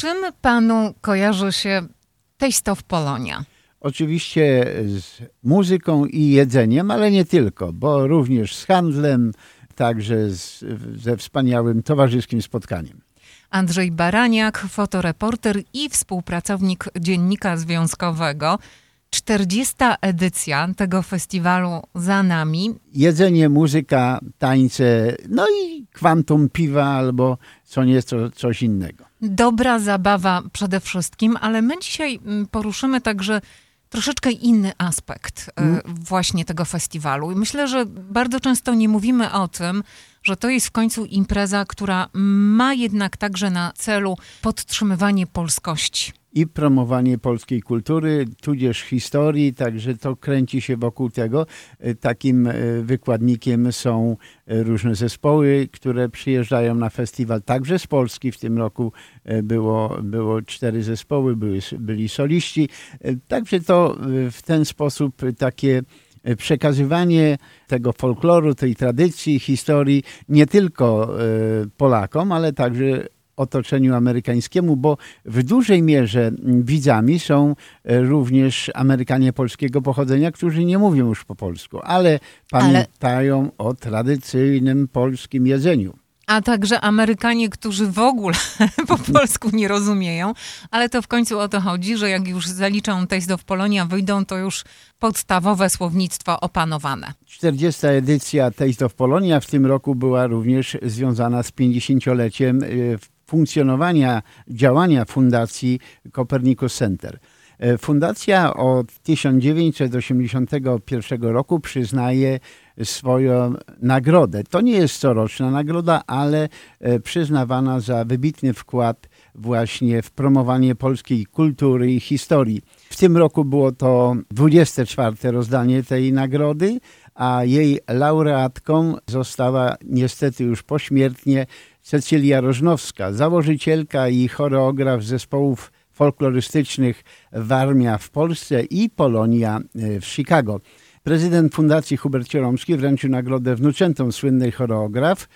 czym panu kojarzy się Taste of Polonia? Oczywiście z muzyką i jedzeniem, ale nie tylko, bo również z handlem, także z, ze wspaniałym towarzyskim spotkaniem. Andrzej Baraniak, fotoreporter i współpracownik Dziennika Związkowego. 40. edycja tego festiwalu za nami. Jedzenie, muzyka, tańce, no i kwantum piwa albo co nieco coś innego. Dobra zabawa przede wszystkim, ale my dzisiaj mm, poruszymy także troszeczkę inny aspekt hmm. właśnie tego festiwalu. I myślę, że bardzo często nie mówimy o tym, że to jest w końcu impreza, która ma jednak także na celu podtrzymywanie polskości i promowanie polskiej kultury, tudzież historii, także to kręci się wokół tego. E, takim e, wykładnikiem są e, różne zespoły, które przyjeżdżają na festiwal, także z Polski. W tym roku było, było cztery zespoły, były, byli soliści. Także to w ten sposób takie przekazywanie tego folkloru, tej tradycji, historii nie tylko Polakom, ale także otoczeniu amerykańskiemu, bo w dużej mierze widzami są e, również Amerykanie polskiego pochodzenia, którzy nie mówią już po polsku, ale pamiętają ale... o tradycyjnym polskim jedzeniu a także Amerykanie, którzy w ogóle po polsku nie rozumieją, ale to w końcu o to chodzi, że jak już zaliczą Taste of Polonia, wyjdą to już podstawowe słownictwo opanowane. 40. edycja Taste of Polonia w tym roku była również związana z 50-leciem funkcjonowania, działania Fundacji Copernicus Center. E, fundacja od 1981 roku przyznaje swoją nagrodę. To nie jest coroczna nagroda, ale e, przyznawana za wybitny wkład właśnie w promowanie polskiej kultury i historii. W tym roku było to 24. rozdanie tej nagrody, a jej laureatką została niestety już pośmiertnie Cecylia Rożnowska, założycielka i choreograf zespołów folklorystycznych Warmia w Polsce i Polonia e, w Chicago. Prezydent Fundacji Hubert Cieromski wręczył nagrodę wnuczętom słynnej choreograf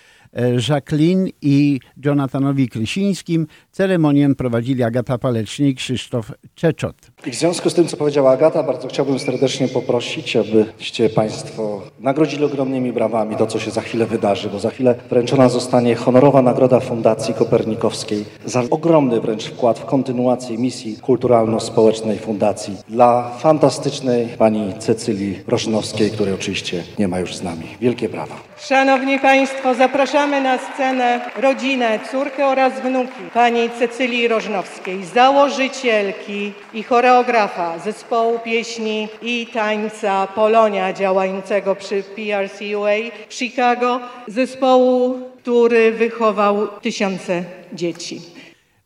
Jacqueline i Jonathanowi Krysińskim. Ceremonię prowadzili Agata Palecznik i Krzysztof Czeczot. I w związku z tym, co powiedziała Agata, bardzo chciałbym serdecznie poprosić, abyście Państwo nagrodzili ogromnymi brawami to, co się za chwilę wydarzy, bo za chwilę wręczona zostanie honorowa nagroda Fundacji Kopernikowskiej za ogromny wręcz wkład w kontynuację misji kulturalno-społecznej Fundacji dla fantastycznej pani Cecylii Rożnowskiej, której oczywiście nie ma już z nami. Wielkie brawa. Szanowni Państwo, zapraszamy na scenę rodzinę, córkę oraz wnuki pani Cecylii Rożnowskiej, założycielki i choreografa zespołu pieśni i tańca Polonia działającego przy PRCUA w Chicago, zespołu, który wychował tysiące dzieci.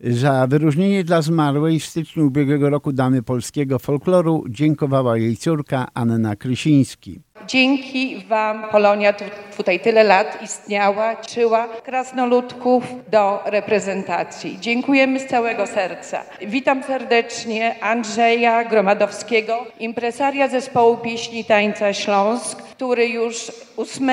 Za wyróżnienie dla zmarłej w styczniu ubiegłego roku Damy Polskiego Folkloru dziękowała jej córka Anna Krysiński. Dzięki Wam Polonia tu, tutaj tyle lat istniała, czyła krasnoludków do reprezentacji. Dziękujemy z całego serca. Witam serdecznie Andrzeja Gromadowskiego, impresaria zespołu pieśni tańca Śląsk, który już 8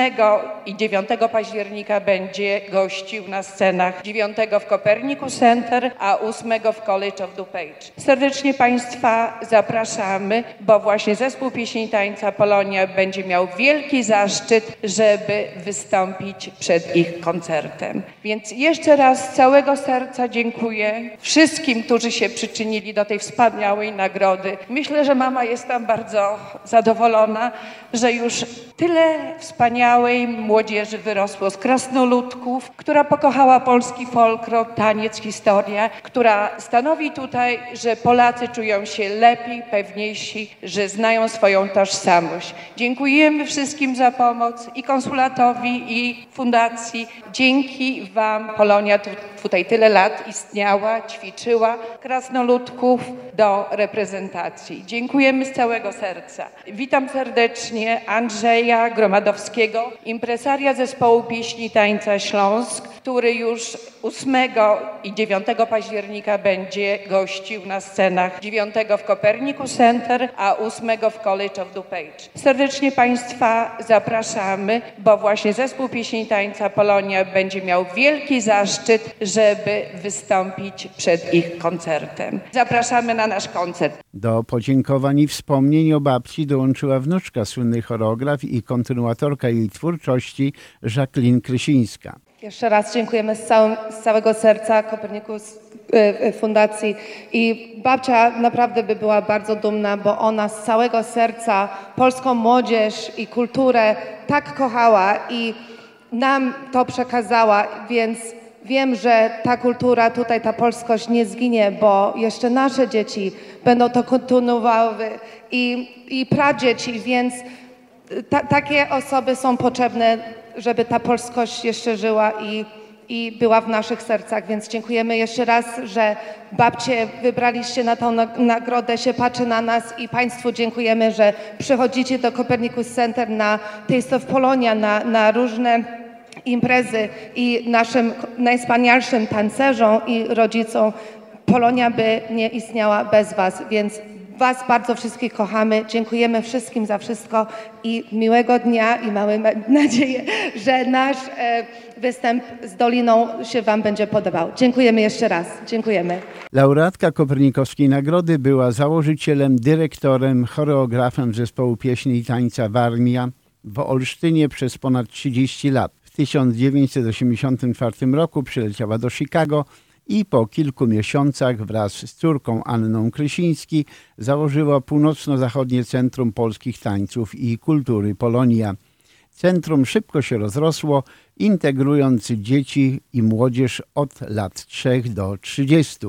i 9 października będzie gościł na scenach 9 w Copernicus Center, a 8 w College of DuPage. Serdecznie Państwa zapraszamy, bo właśnie zespół pieśni tańca Polonia będzie miał wielki zaszczyt, żeby wystąpić przed ich koncertem. Więc jeszcze raz z całego serca dziękuję wszystkim, którzy się przyczynili do tej wspaniałej nagrody. Myślę, że mama jest tam bardzo zadowolona, że już tyle wspaniałej młodzieży wyrosło z krasnoludków, która pokochała polski folklor, taniec, historię, która stanowi tutaj, że Polacy czują się lepiej, pewniejsi, że znają swoją tożsamość. Dziękujemy wszystkim za pomoc i konsulatowi, i fundacji. Dzięki Wam Polonia tu, tutaj tyle lat istniała, ćwiczyła krasnoludków do reprezentacji. Dziękujemy z całego serca. Witam serdecznie Andrzej Andrzeja Gromadowskiego, impresaria zespołu pieśni tańca Śląsk, który już 8 i 9 października będzie gościł na scenach 9 w Copernicus Center, a 8 w College of DuPage. Serdecznie Państwa zapraszamy, bo właśnie zespół pieśni tańca Polonia będzie miał wielki zaszczyt, żeby wystąpić przed ich koncertem. Zapraszamy na nasz koncert. Do podziękowań i wspomnień o babci dołączyła wnuczka słynnej choreograf i kontynuatorka jej twórczości Jacqueline Krysińska. Jeszcze raz dziękujemy z, całym, z całego serca Kopernikus y, y, Fundacji. I babcia naprawdę by była bardzo dumna, bo ona z całego serca polską młodzież i kulturę tak kochała i nam to przekazała, więc wiem, że ta kultura tutaj, ta polskość nie zginie, bo jeszcze nasze dzieci będą to kontynuowały i, i pradzieci, więc ta, takie osoby są potrzebne, żeby ta polskość jeszcze żyła i, i była w naszych sercach. Więc dziękujemy jeszcze raz, że babcie wybraliście na tą nagrodę, się patrzy na nas i Państwu dziękujemy, że przychodzicie do Copernicus Center na Taste of Polonia, na, na różne imprezy i naszym najwspanialszym tancerzom i rodzicom Polonia by nie istniała bez Was, więc Was bardzo wszystkich kochamy. Dziękujemy wszystkim za wszystko i miłego dnia i mamy nadzieję, że nasz e, występ z Doliną się Wam będzie podobał. Dziękujemy jeszcze raz. Dziękujemy. Laureatka Kopernikowskiej Nagrody była założycielem, dyrektorem, choreografem zespołu pieśni i tańca Warmia w Olsztynie przez ponad 30 lat. W 1984 roku przyleciała do Chicago i po kilku miesiącach wraz z córką Anną Krysiński założyła Północno-Zachodnie Centrum Polskich Tańców i Kultury Polonia. Centrum szybko się rozrosło, integrując dzieci i młodzież od lat 3 do 30.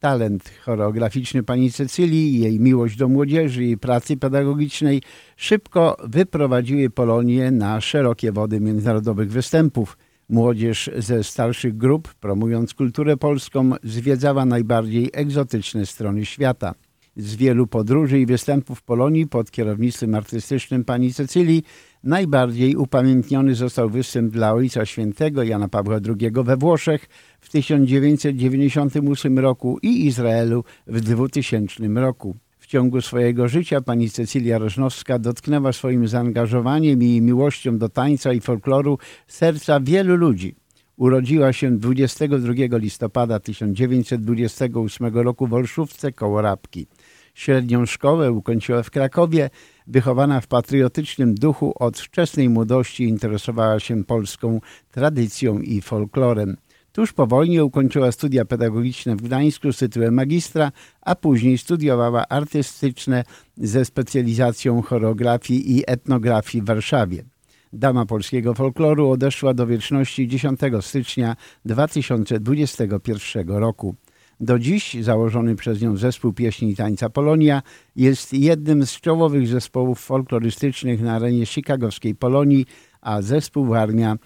Talent choreograficzny pani Cecylii, jej miłość do młodzieży i pracy pedagogicznej szybko wyprowadziły Polonię na szerokie wody międzynarodowych występów – Młodzież ze starszych grup, promując kulturę polską, zwiedzała najbardziej egzotyczne strony świata. Z wielu podróży i występów Polonii pod kierownictwem artystycznym pani Cecylii najbardziej upamiętniony został występ dla Ojca Świętego Jana Pawła II we Włoszech w 1998 roku i Izraelu w 2000 roku ciągu swojego życia pani Cecylia Rożnowska dotknęła swoim zaangażowaniem i miłością do tańca i folkloru serca wielu ludzi. Urodziła się 22 listopada 1928 roku w Olszówce koło Rabki. Średnią szkołę ukończyła w Krakowie. Wychowana w patriotycznym duchu od wczesnej młodości interesowała się polską tradycją i folklorem. Tuż po wojnie ukończyła studia pedagogiczne w Gdańsku z tytułem magistra, a później studiowała artystyczne ze specjalizacją choreografii i etnografii w Warszawie. Dama polskiego folkloru odeszła do wieczności 10 stycznia 2021 roku. Do dziś założony przez nią zespół pieśni i tańca Polonia jest jednym z czołowych zespołów folklorystycznych na arenie chicagowskiej Polonii, a zespół Armia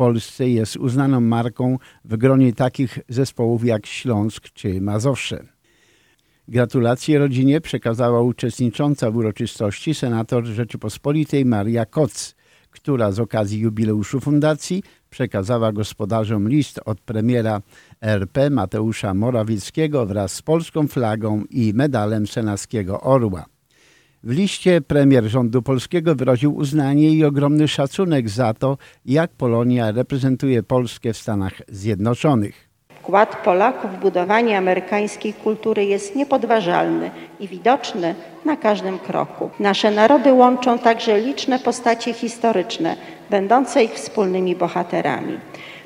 Polsce jest uznaną marką w gronie takich zespołów jak Śląsk czy Mazowsze. Gratulacje rodzinie przekazała uczestnicząca w uroczystości senator Rzeczypospolitej Maria Koc, która z okazji jubileuszu fundacji przekazała gospodarzom list od premiera RP Mateusza Morawieckiego wraz z polską flagą i medalem senackiego orła. W liście premier rządu polskiego wyraził uznanie i ogromny szacunek za to, jak Polonia reprezentuje Polskę w Stanach Zjednoczonych. Wkład Polaków w budowanie amerykańskiej kultury jest niepodważalny i widoczny na każdym kroku. Nasze narody łączą także liczne postacie historyczne, będące ich wspólnymi bohaterami.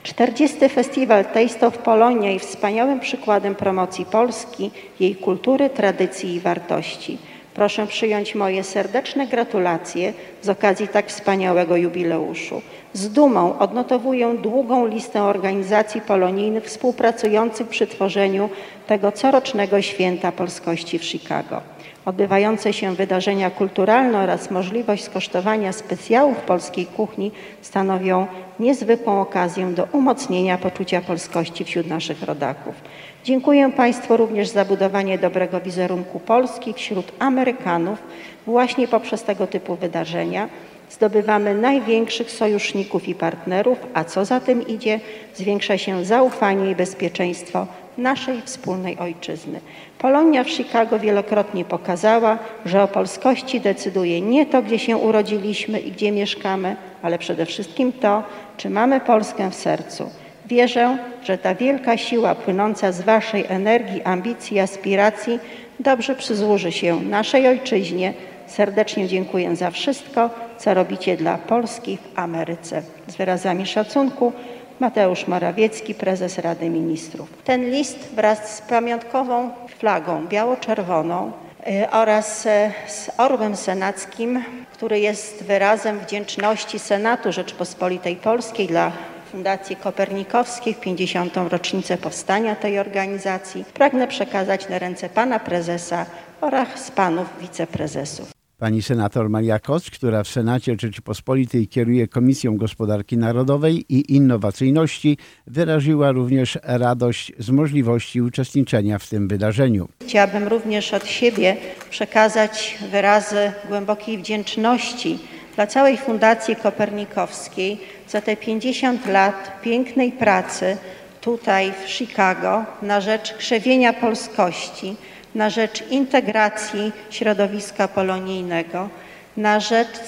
40. Festiwal Taste of Polonia jest wspaniałym przykładem promocji Polski, jej kultury, tradycji i wartości. Proszę przyjąć moje serdeczne gratulacje z okazji tak wspaniałego jubileuszu. Z dumą odnotowuję długą listę organizacji polonijnych współpracujących przy tworzeniu tego corocznego święta polskości w Chicago. Odbywające się wydarzenia kulturalne oraz możliwość skosztowania specjałów polskiej kuchni stanowią niezwykłą okazję do umocnienia poczucia polskości wśród naszych rodaków. Dziękuję Państwu również za budowanie dobrego wizerunku Polski wśród Amerykanów właśnie poprzez tego typu wydarzenia. zdobywamy największych sojuszników i partnerów, a co za tym idzie, zwiększa się zaufanie i bezpieczeństwo naszej wspólnej ojczyzny. Polonia w Chicago wielokrotnie pokazała, że o polskości decyduje nie to, gdzie się urodziliśmy i gdzie mieszkamy, ale przede wszystkim to, czy mamy Polskę w sercu. Wierzę, że ta wielka siła płynąca z Waszej energii, ambicji, aspiracji dobrze przysłuży się naszej ojczyźnie. Serdecznie dziękuję za wszystko, co robicie dla Polski w Ameryce. Z wyrazami szacunku Mateusz Morawiecki, prezes Rady Ministrów. Ten list wraz z pamiątkową flagą biało-czerwoną y, oraz y, z orłem senackim, który jest wyrazem wdzięczności Senatu Rzeczpospolitej Polskiej dla Fundacji Kopernikowskiej w 50. rocznicę powstania tej organizacji, pragnę przekazać na ręce pana prezesa oraz panów wiceprezesów. Pani senator Maria Koc, która w Senacie Rzeczypospolitej kieruje Komisją Gospodarki Narodowej i Innowacyjności, wyraziła również radość z możliwości uczestniczenia w tym wydarzeniu. Chciałabym również od siebie przekazać wyrazy głębokiej wdzięczności dla całej Fundacji Kopernikowskiej za te 50 lat pięknej pracy tutaj w Chicago na rzecz krzewienia polskości, na rzecz integracji środowiska polonijnego, na rzecz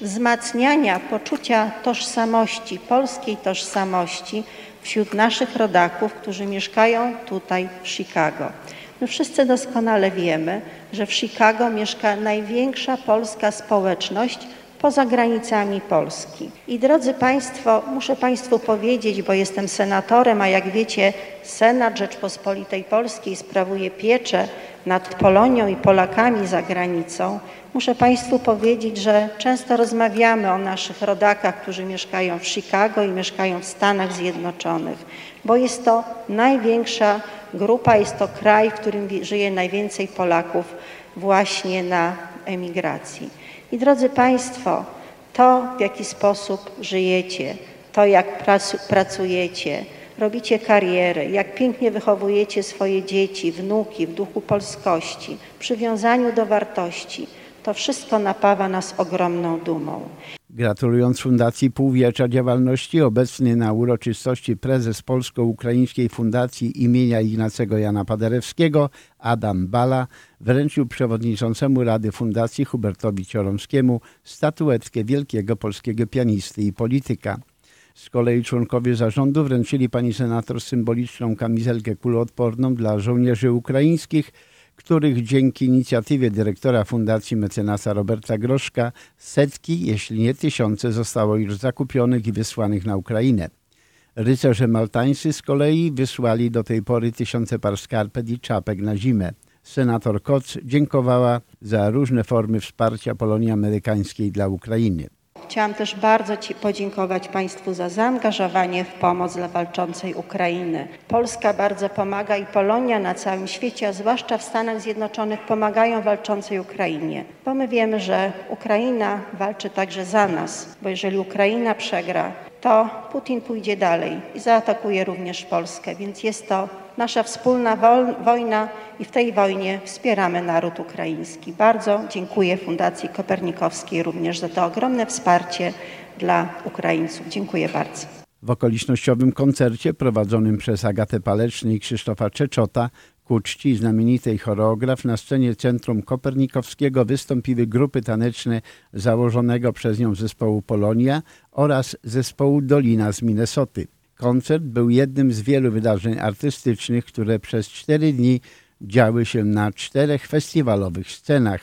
wzmacniania poczucia tożsamości, polskiej tożsamości wśród naszych rodaków, którzy mieszkają tutaj w Chicago. My wszyscy doskonale wiemy, że w Chicago mieszka największa polska społeczność poza granicami Polski. I drodzy Państwo, muszę Państwu powiedzieć, bo jestem senatorem, a jak wiecie, Senat Rzeczpospolitej Polskiej sprawuje pieczę nad Polonią i Polakami za granicą. Muszę Państwu powiedzieć, że często rozmawiamy o naszych rodakach, którzy mieszkają w Chicago i mieszkają w Stanach Zjednoczonych, bo jest to największa grupa, jest to kraj, w którym żyje najwięcej Polaków właśnie na emigracji. I drodzy Państwo, to w jaki sposób żyjecie, to jak pracujecie, robicie karierę, jak pięknie wychowujecie swoje dzieci, wnuki w duchu polskości, przywiązaniu do wartości, to wszystko napawa nas ogromną dumą. Gratulując Fundacji Półwiecza Działalności, obecny na uroczystości prezes Polsko-Ukraińskiej Fundacji imienia Ignacego Jana Paderewskiego Adam Bala wręczył przewodniczącemu Rady Fundacji Hubertowi Cioromskiemu statuetkę wielkiego polskiego pianisty i polityka. Z kolei członkowie zarządu wręczyli pani senator symboliczną kamizelkę kuloodporną dla żołnierzy ukraińskich, których dzięki inicjatywie dyrektora Fundacji Mecenasa Roberta Groszka setki, jeśli nie tysiące zostało już zakupionych i wysłanych na Ukrainę. Rycerze maltańscy z kolei wysłali do tej pory tysiące par skarpet i czapek na zimę. Senator Koc dziękowała za różne formy wsparcia Polonii Amerykańskiej dla Ukrainy. Chciałam też bardzo Ci podziękować Państwu za zaangażowanie w pomoc dla walczącej Ukrainy. Polska bardzo pomaga i Polonia na całym świecie, a zwłaszcza w Stanach Zjednoczonych, pomagają walczącej Ukrainie, bo my wiemy, że Ukraina walczy także za nas, bo jeżeli Ukraina przegra, to Putin pójdzie dalej i zaatakuje również Polskę, więc jest to nasza wspólna wojna i w tej wojnie wspieramy naród ukraiński. Bardzo dziękuję Fundacji Kopernikowskiej również za to ogromne wsparcie dla Ukraińców. Dziękuję bardzo. W okolicznościowym koncercie prowadzonym przez Agatę Paleczny i Krzysztofa Czeczota ku czci znamienitej choreograf na scenie Centrum Kopernikowskiego wystąpiły grupy taneczne założonego przez nią zespołu Polonia oraz zespołu Dolina z Minnesoty. Koncert był jednym z wielu wydarzeń artystycznych, które przez cztery dni działy się na czterech festiwalowych scenach.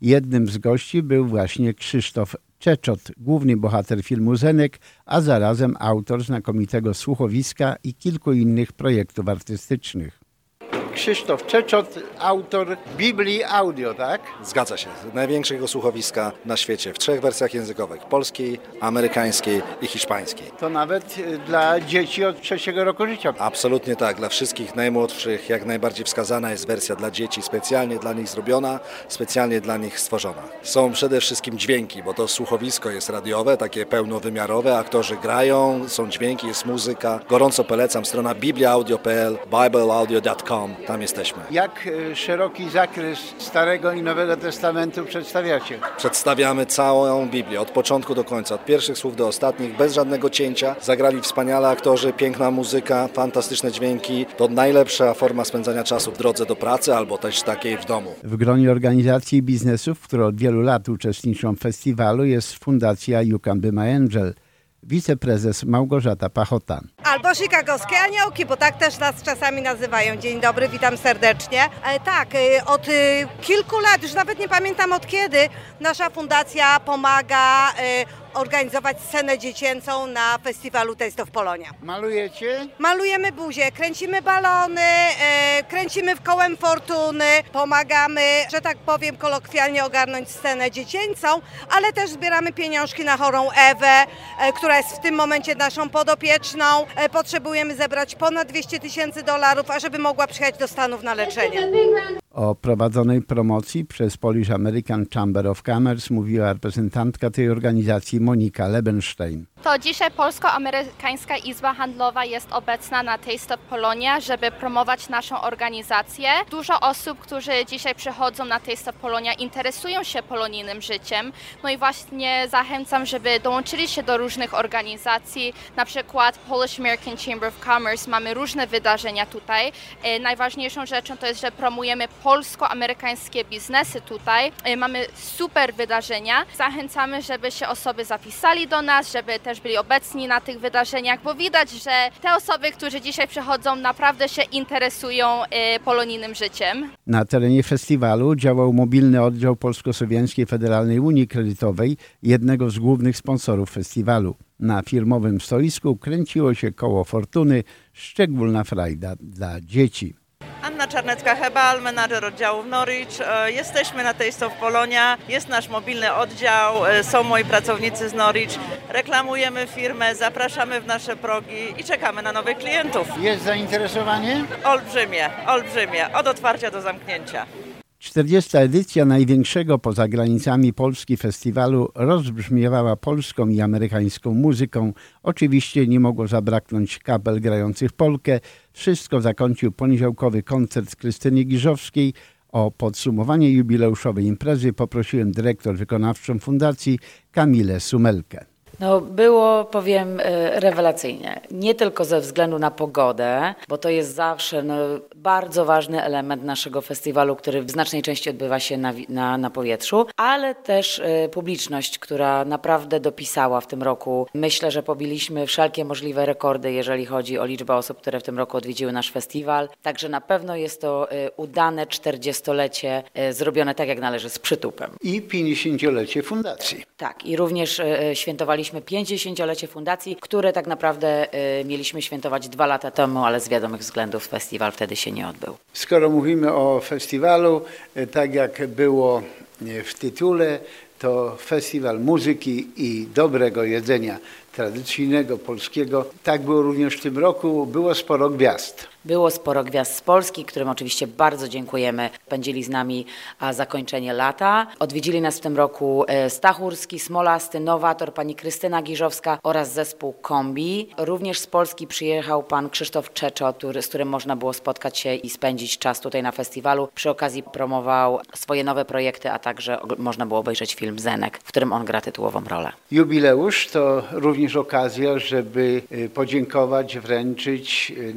Jednym z gości był właśnie Krzysztof Czeczot, główny bohater filmu Zenek, a zarazem autor znakomitego słuchowiska i kilku innych projektów artystycznych. Krzysztof Czeczot, autor Biblii Audio, tak? Zgadza się. Największego słuchowiska na świecie w trzech wersjach językowych. Polskiej, amerykańskiej i hiszpańskiej. To nawet y, dla dzieci od trzeciego roku życia. Absolutnie tak. Dla wszystkich najmłodszych jak najbardziej wskazana jest wersja dla dzieci, specjalnie dla nich zrobiona, specjalnie dla nich stworzona. Są przede wszystkim dźwięki, bo to słuchowisko jest radiowe, takie pełnowymiarowe, aktorzy grają, są dźwięki, jest muzyka. Gorąco polecam strona bibliaaudio.pl, bibleaudio.com tam jesteśmy. Jak e, szeroki zakres Starego i Nowego Testamentu przedstawiacie? Przedstawiamy całą Biblię, od początku do końca, od pierwszych słów do ostatnich, bez żadnego cięcia. Zagrali wspaniale aktorzy, piękna muzyka, fantastyczne dźwięki. To najlepsza forma spędzania czasu w drodze do pracy albo też takiej w domu. W gronie organizacji i biznesów, które od wielu lat uczestniczą w festiwalu jest Fundacja You Can Be My Angel. Wiceprezes Małgorzata Pachota. Albo chicagowskie aniołki, bo tak też nas czasami nazywają. Dzień dobry, witam serdecznie. E, tak, e, od e, kilku lat, już nawet nie pamiętam od kiedy, nasza fundacja pomaga e, organizować scenę dziecięcą na festiwalu Taste of Polonia. Malujecie? Malujemy buzię, kręcimy balony, e, kręcimy w kołem fortuny, pomagamy, że tak powiem kolokwialnie ogarnąć scenę dziecięcą, ale też zbieramy pieniążki na chorą Ewę, e, która jest w tym momencie naszą podopieczną. E, potrzebujemy zebrać ponad 200 tysięcy dolarów, ażeby mogła przyjechać do Stanów na leczenie. O prowadzonej promocji przez Polish American Chamber of Commerce mówiła reprezentantka tej organizacji Monika Lebenstein. To dzisiaj Polsko-Amerykańska Izba Handlowa jest obecna na Taste of Polonia, żeby promować naszą organizację. Dużo osób, którzy dzisiaj przychodzą na Taste of Polonia, interesują się polonijnym życiem. No i właśnie zachęcam, żeby dołączyli się do różnych organizacji, na przykład Polish American Chamber of Commerce. Mamy różne wydarzenia tutaj. E, Najważniejszą rzeczą to jest, że promujemy polsko-amerykańskie biznesy tutaj. E, Mamy super wydarzenia. Zachęcamy, żeby się osoby zapisali do nas, żeby też byli obecni na tych wydarzeniach, bo widać, że te osoby, które dzisiaj przychodzą, naprawdę się interesują e, polonijnym życiem. Na terenie festiwalu działał mobilny oddział Polsko-Słowiańskiej Federalnej Unii Kredytowej, jednego z głównych sponsorów festiwalu. Na firmowym stoisku kręciło się koło fortuny, szczególna frajda dla dzieci. Anna Czarnecka-Hebal, menadżer oddziału w Norwich. E, Jesteśmy na Taste of Polonia, jest nasz mobilny oddział, e, są moi pracownicy z Norwich. Reklamujemy firmę, zapraszamy w nasze progi i czekamy na nowych klientów. Jest zainteresowanie? Olbrzymie, olbrzymie, od otwarcia do zamknięcia. 40. edycja największego poza granicami Polski festiwalu rozbrzmiewała polską i amerykańską muzyką. Oczywiście nie mogło zabraknąć kapel grających polkę. Wszystko zakończył poniedziałkowy koncert Krystyny Giżowskiej. O podsumowanie jubileuszowej imprezy poprosiłem dyrektor wykonawczą fundacji Kamilę Sumelkę. No, było, powiem, e, rewelacyjnie. Nie tylko ze względu na pogodę, bo to jest zawsze no, bardzo ważny element naszego festiwalu, który w znacznej części odbywa się na, na, na powietrzu, ale też e, publiczność, która naprawdę dopisała w tym roku. Myślę, że pobiliśmy wszelkie możliwe rekordy, jeżeli chodzi o liczbę osób, które w tym roku odwiedziły nasz festiwal. Także na pewno jest to e, udane 40-lecie, e, zrobione tak, jak należy, z przytupem. I 50-lecie fundacji. Tak, i również e, świętowaliśmy 50-lecie fundacji, które tak naprawdę e, mieliśmy świętować dwa lata temu, ale z wiadomych względów festiwal wtedy się nie odbył. Skoro mówimy o festiwalu, e, tak jak było e, w tytule, to festiwal muzyki i dobrego jedzenia tradycyjnego, polskiego. Tak było również w tym roku. Było sporo gwiazd. Było sporo gwiazd z Polski, którym oczywiście bardzo dziękujemy. Spędzili z nami zakończenie lata. Odwiedzili nas w tym roku e, Stachurski, Smolasty, Nowator, pani Krystyna Giżowska oraz zespół Kombi. Również z Polski przyjechał pan Krzysztof Czeczo, który, z którym można było spotkać się i spędzić czas tutaj na festiwalu. Przy okazji promował swoje nowe projekty, a także można było obejrzeć film Zenek, w którym on gra tytułową rolę. Jubileusz to również okazja, żeby y, podziękować, wręczyć y,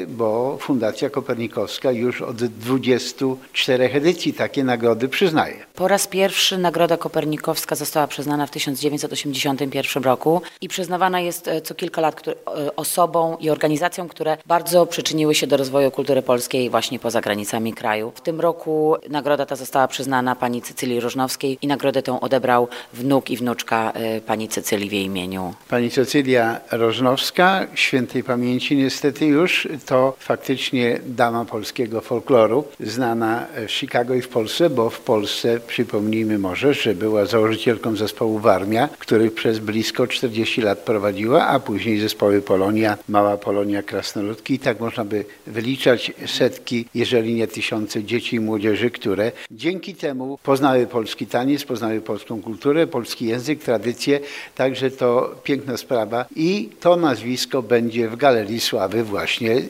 nagrody, bo Fundacja Kopernikowska już od 24 edycji takie nagrody przyznaje. Po raz pierwszy Nagroda Kopernikowska została przyznana w 1981 roku i przyznawana jest e, co kilka lat e, osobom i organizacjom, które bardzo przyczyniły się do rozwoju kultury polskiej właśnie poza granicami kraju. W tym roku nagroda ta została przyznana pani Cecylii Różnowskiej i nagrodę tę odebrał wnuk i wnuczka e, pani Cecylii w jej imieniu. Pani Cecylia Rożnowska, świętej pamięci niestety już, to faktycznie dama polskiego folkloru, znana w Chicago i w Polsce, bo w Polsce, przypomnijmy może, że była założycielką zespołu Warmia, który przez blisko 40 lat prowadziła, a później zespoły Polonia, Mała Polonia, Krasnoludki. I tak można by wyliczać setki, jeżeli nie tysiące dzieci i młodzieży, które dzięki temu poznały polski taniec, poznały polską kulturę, polski język, tradycje, także to piękna sprawa. I to nazwisko będzie w Galerii Sławy właśnie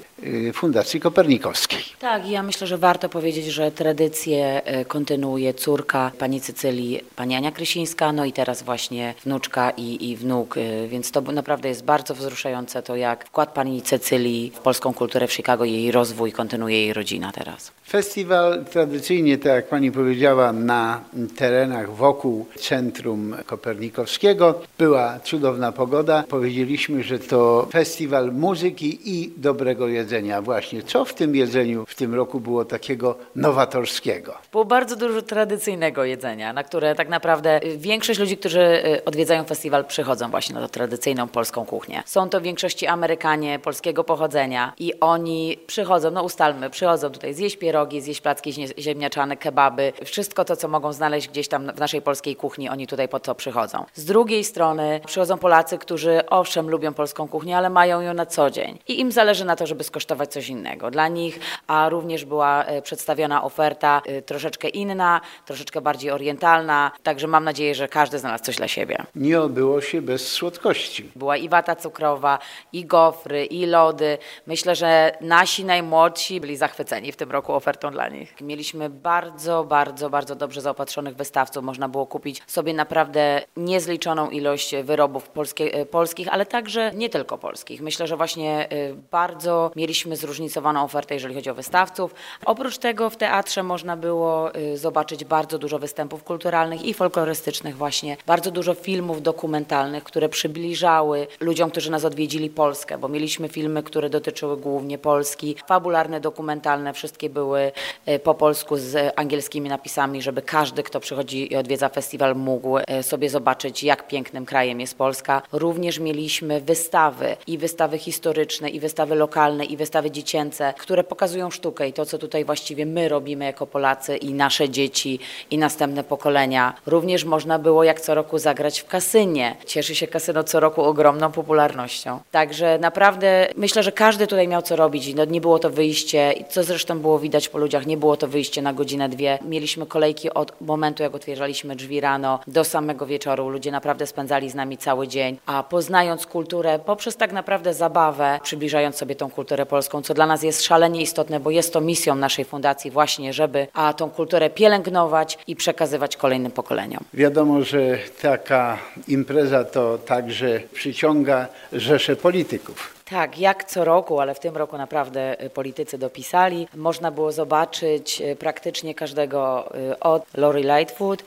Fundacji Kopernikowskiej. Tak, ja myślę, że warto powiedzieć, że tradycję e, kontynuuje córka pani Cycylii, pani Ania Krysińska, no i teraz właśnie wnuczka i, i wnuk, e, więc to naprawdę jest bardzo wzruszające to, jak wkład pani Cecylii w polską kulturę w Chicago, jej rozwój kontynuuje jej rodzina teraz. Festiwal tradycyjnie, tak jak pani powiedziała, na terenach wokół Centrum Kopernikowskiego. Była cudowna pogoda. Powiedzieliśmy, że to festiwal muzyki i dobrego jedzenia. Właśnie co w tym jedzeniu w tym roku było takiego nowatorskiego? Było bardzo dużo tradycyjnego jedzenia, na które tak naprawdę y, większość ludzi, którzy y, odwiedzają festiwal, przychodzą właśnie na tą tradycyjną polską kuchnię. Są to w większości Amerykanie polskiego pochodzenia i oni przychodzą, no ustalmy, przychodzą tutaj zjeść pierogi, zjeść placki ziemniaczane, kebaby, wszystko to, co mogą znaleźć gdzieś tam w naszej polskiej kuchni, oni tutaj po to przychodzą. Z drugiej strony przychodzą Polacy, którzy owszem lubią polską kuchnię, ale mają ją na co dzień i im zależy na to, żeby skosztować coś innego. Dla nich, a również była e, przedstawiona oferta e, troszeczkę inna, troszeczkę bardziej orientalna, także mam nadzieję, że każdy znalazł coś dla siebie. Nie obyło się bez słodkości. Była i wata cukrowa, i gofry, i lody. Myślę, że nasi najmłodsi byli zachwyceni w tym roku ofertą dla nich. Mieliśmy bardzo, bardzo, bardzo dobrze zaopatrzonych wystawców. Można było kupić sobie naprawdę niezliczoną ilość wyrobów polskie, e, polskich, ale także nie tylko polskich. Myślę, że właśnie bardzo mieliśmy zróżnicowaną ofertę, jeżeli chodzi o wystawców. Oprócz tego w teatrze można było y, zobaczyć bardzo dużo występów kulturalnych i folklorystycznych właśnie, bardzo dużo filmów dokumentalnych, które przybliżały ludziom, którzy nas odwiedzili Polskę, bo mieliśmy filmy, które dotyczyły głównie Polski, fabularne, dokumentalne, wszystkie były y, po polsku z angielskimi napisami, żeby każdy, kto przychodzi i odwiedza festiwal mógł y, sobie zobaczyć, jak pięknym krajem jest Polska. Również mieliśmy wystawy i wystawy historyczne i wystawy lokalne i wystawy dziecięce, które pokazują sztukę i to, co tutaj właściwie my robimy jako Polacy i nasze dzieci i następne pokolenia. Również można było jak co roku zagrać w kasynie. Cieszy się kasyno co roku ogromną popularnością. Także naprawdę myślę, że każdy tutaj miał co robić. No, nie było to wyjście, co zresztą było widać po ludziach, nie było to wyjście na godzinę, dwie. Mieliśmy kolejki od momentu, jak otwieraliśmy drzwi rano do samego wieczoru. Ludzie naprawdę spędzali z nami cały dzień, a poznając kulturę poprzez tak naprawdę zabawę, przybliżając sobie tą kulturę polską, co dla nas jest szalenie istotne, bo jest to misją naszej fundacji właśnie, żeby a tą kulturę pielęgnować i przekazywać kolejnym pokoleniom. Wiadomo, że taka impreza to także przyciąga rzesze polityków. Tak, jak co roku, ale w tym roku naprawdę y, politycy dopisali. Można było zobaczyć y, praktycznie każdego y, od Lori Lightfoot.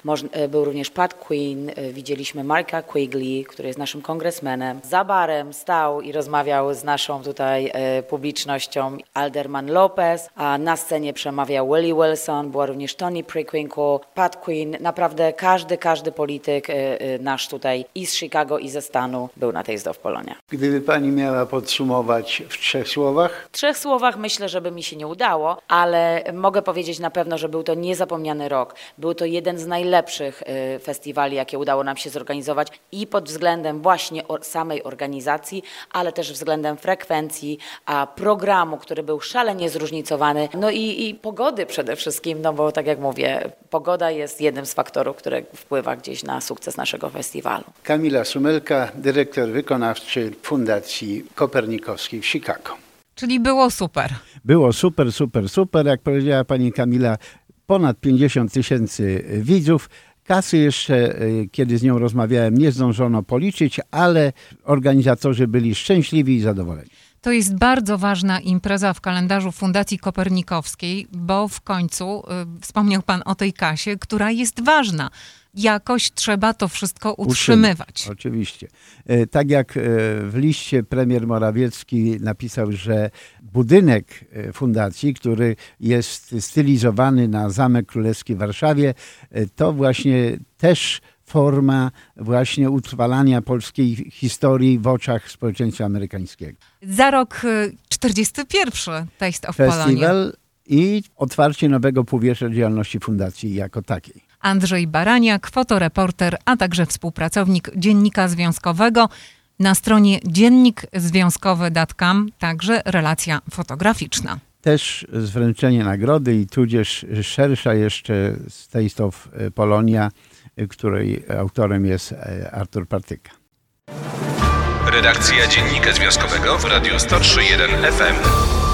Był również Pat Quinn, widzieliśmy Marka Quigley, który jest naszym kongresmenem. Za barem stał i rozmawiał z naszą tutaj publicznością Alderman Lopez, a na scenie przemawiał Willie Wilson, była również Tony Prequinkle, Pat Quinn. Naprawdę każdy, każdy polityk nasz tutaj i z Chicago i ze stanu był na tej Zdow Polonia. Gdyby pani miała pod podsumować w trzech słowach? W trzech słowach myślę, żeby mi się nie udało, ale mogę powiedzieć na pewno, że był to niezapomniany rok. Był to jeden z najlepszych y, festiwali, jakie udało nam się zorganizować i pod względem właśnie samej organizacji, ale też względem frekwencji, a programu, który był szalenie zróżnicowany, no i, i pogody przede wszystkim, no bo tak jak mówię, pogoda jest jednym z faktorów, który wpływa gdzieś na sukces naszego festiwalu. Kamila Sumelka, dyrektor wykonawczy Fundacji Koper Kopernikowskiej w Chicago. Czyli było super. Było super, super, super. Jak powiedziała pani Kamila, ponad 50 tysięcy widzów. Kasy jeszcze, y, kiedy z nią rozmawiałem, nie zdążono policzyć, ale organizatorzy byli szczęśliwi i zadowoleni. To jest bardzo ważna impreza w kalendarzu Fundacji Kopernikowskiej, bo w końcu y, wspomniał Pan o tej kasie, która jest ważna jakoś trzeba to wszystko utrzymywać. oczywiście. E, tak jak e, w liście premier Morawiecki napisał, że budynek e, fundacji, który jest stylizowany na Zamek Królewski w Warszawie, to właśnie też forma właśnie utrwalania polskiej historii w oczach społeczeństwa amerykańskiego. Za rok 41 Taste of Festiwal i otwarcie nowego półwiecza działalności fundacji jako takiej. Andrzej Baraniak, fotoreporter, a także współpracownik Dziennika Związkowego. Na stronie dziennikzwiązkowy.com także relacja fotograficzna. Też zwręczenie nagrody i tudzież szersza jeszcze z Taste of Polonia, której autorem jest e, Artur Partyka. Redakcja Dziennika Związkowego w Radiu 103.1 FM.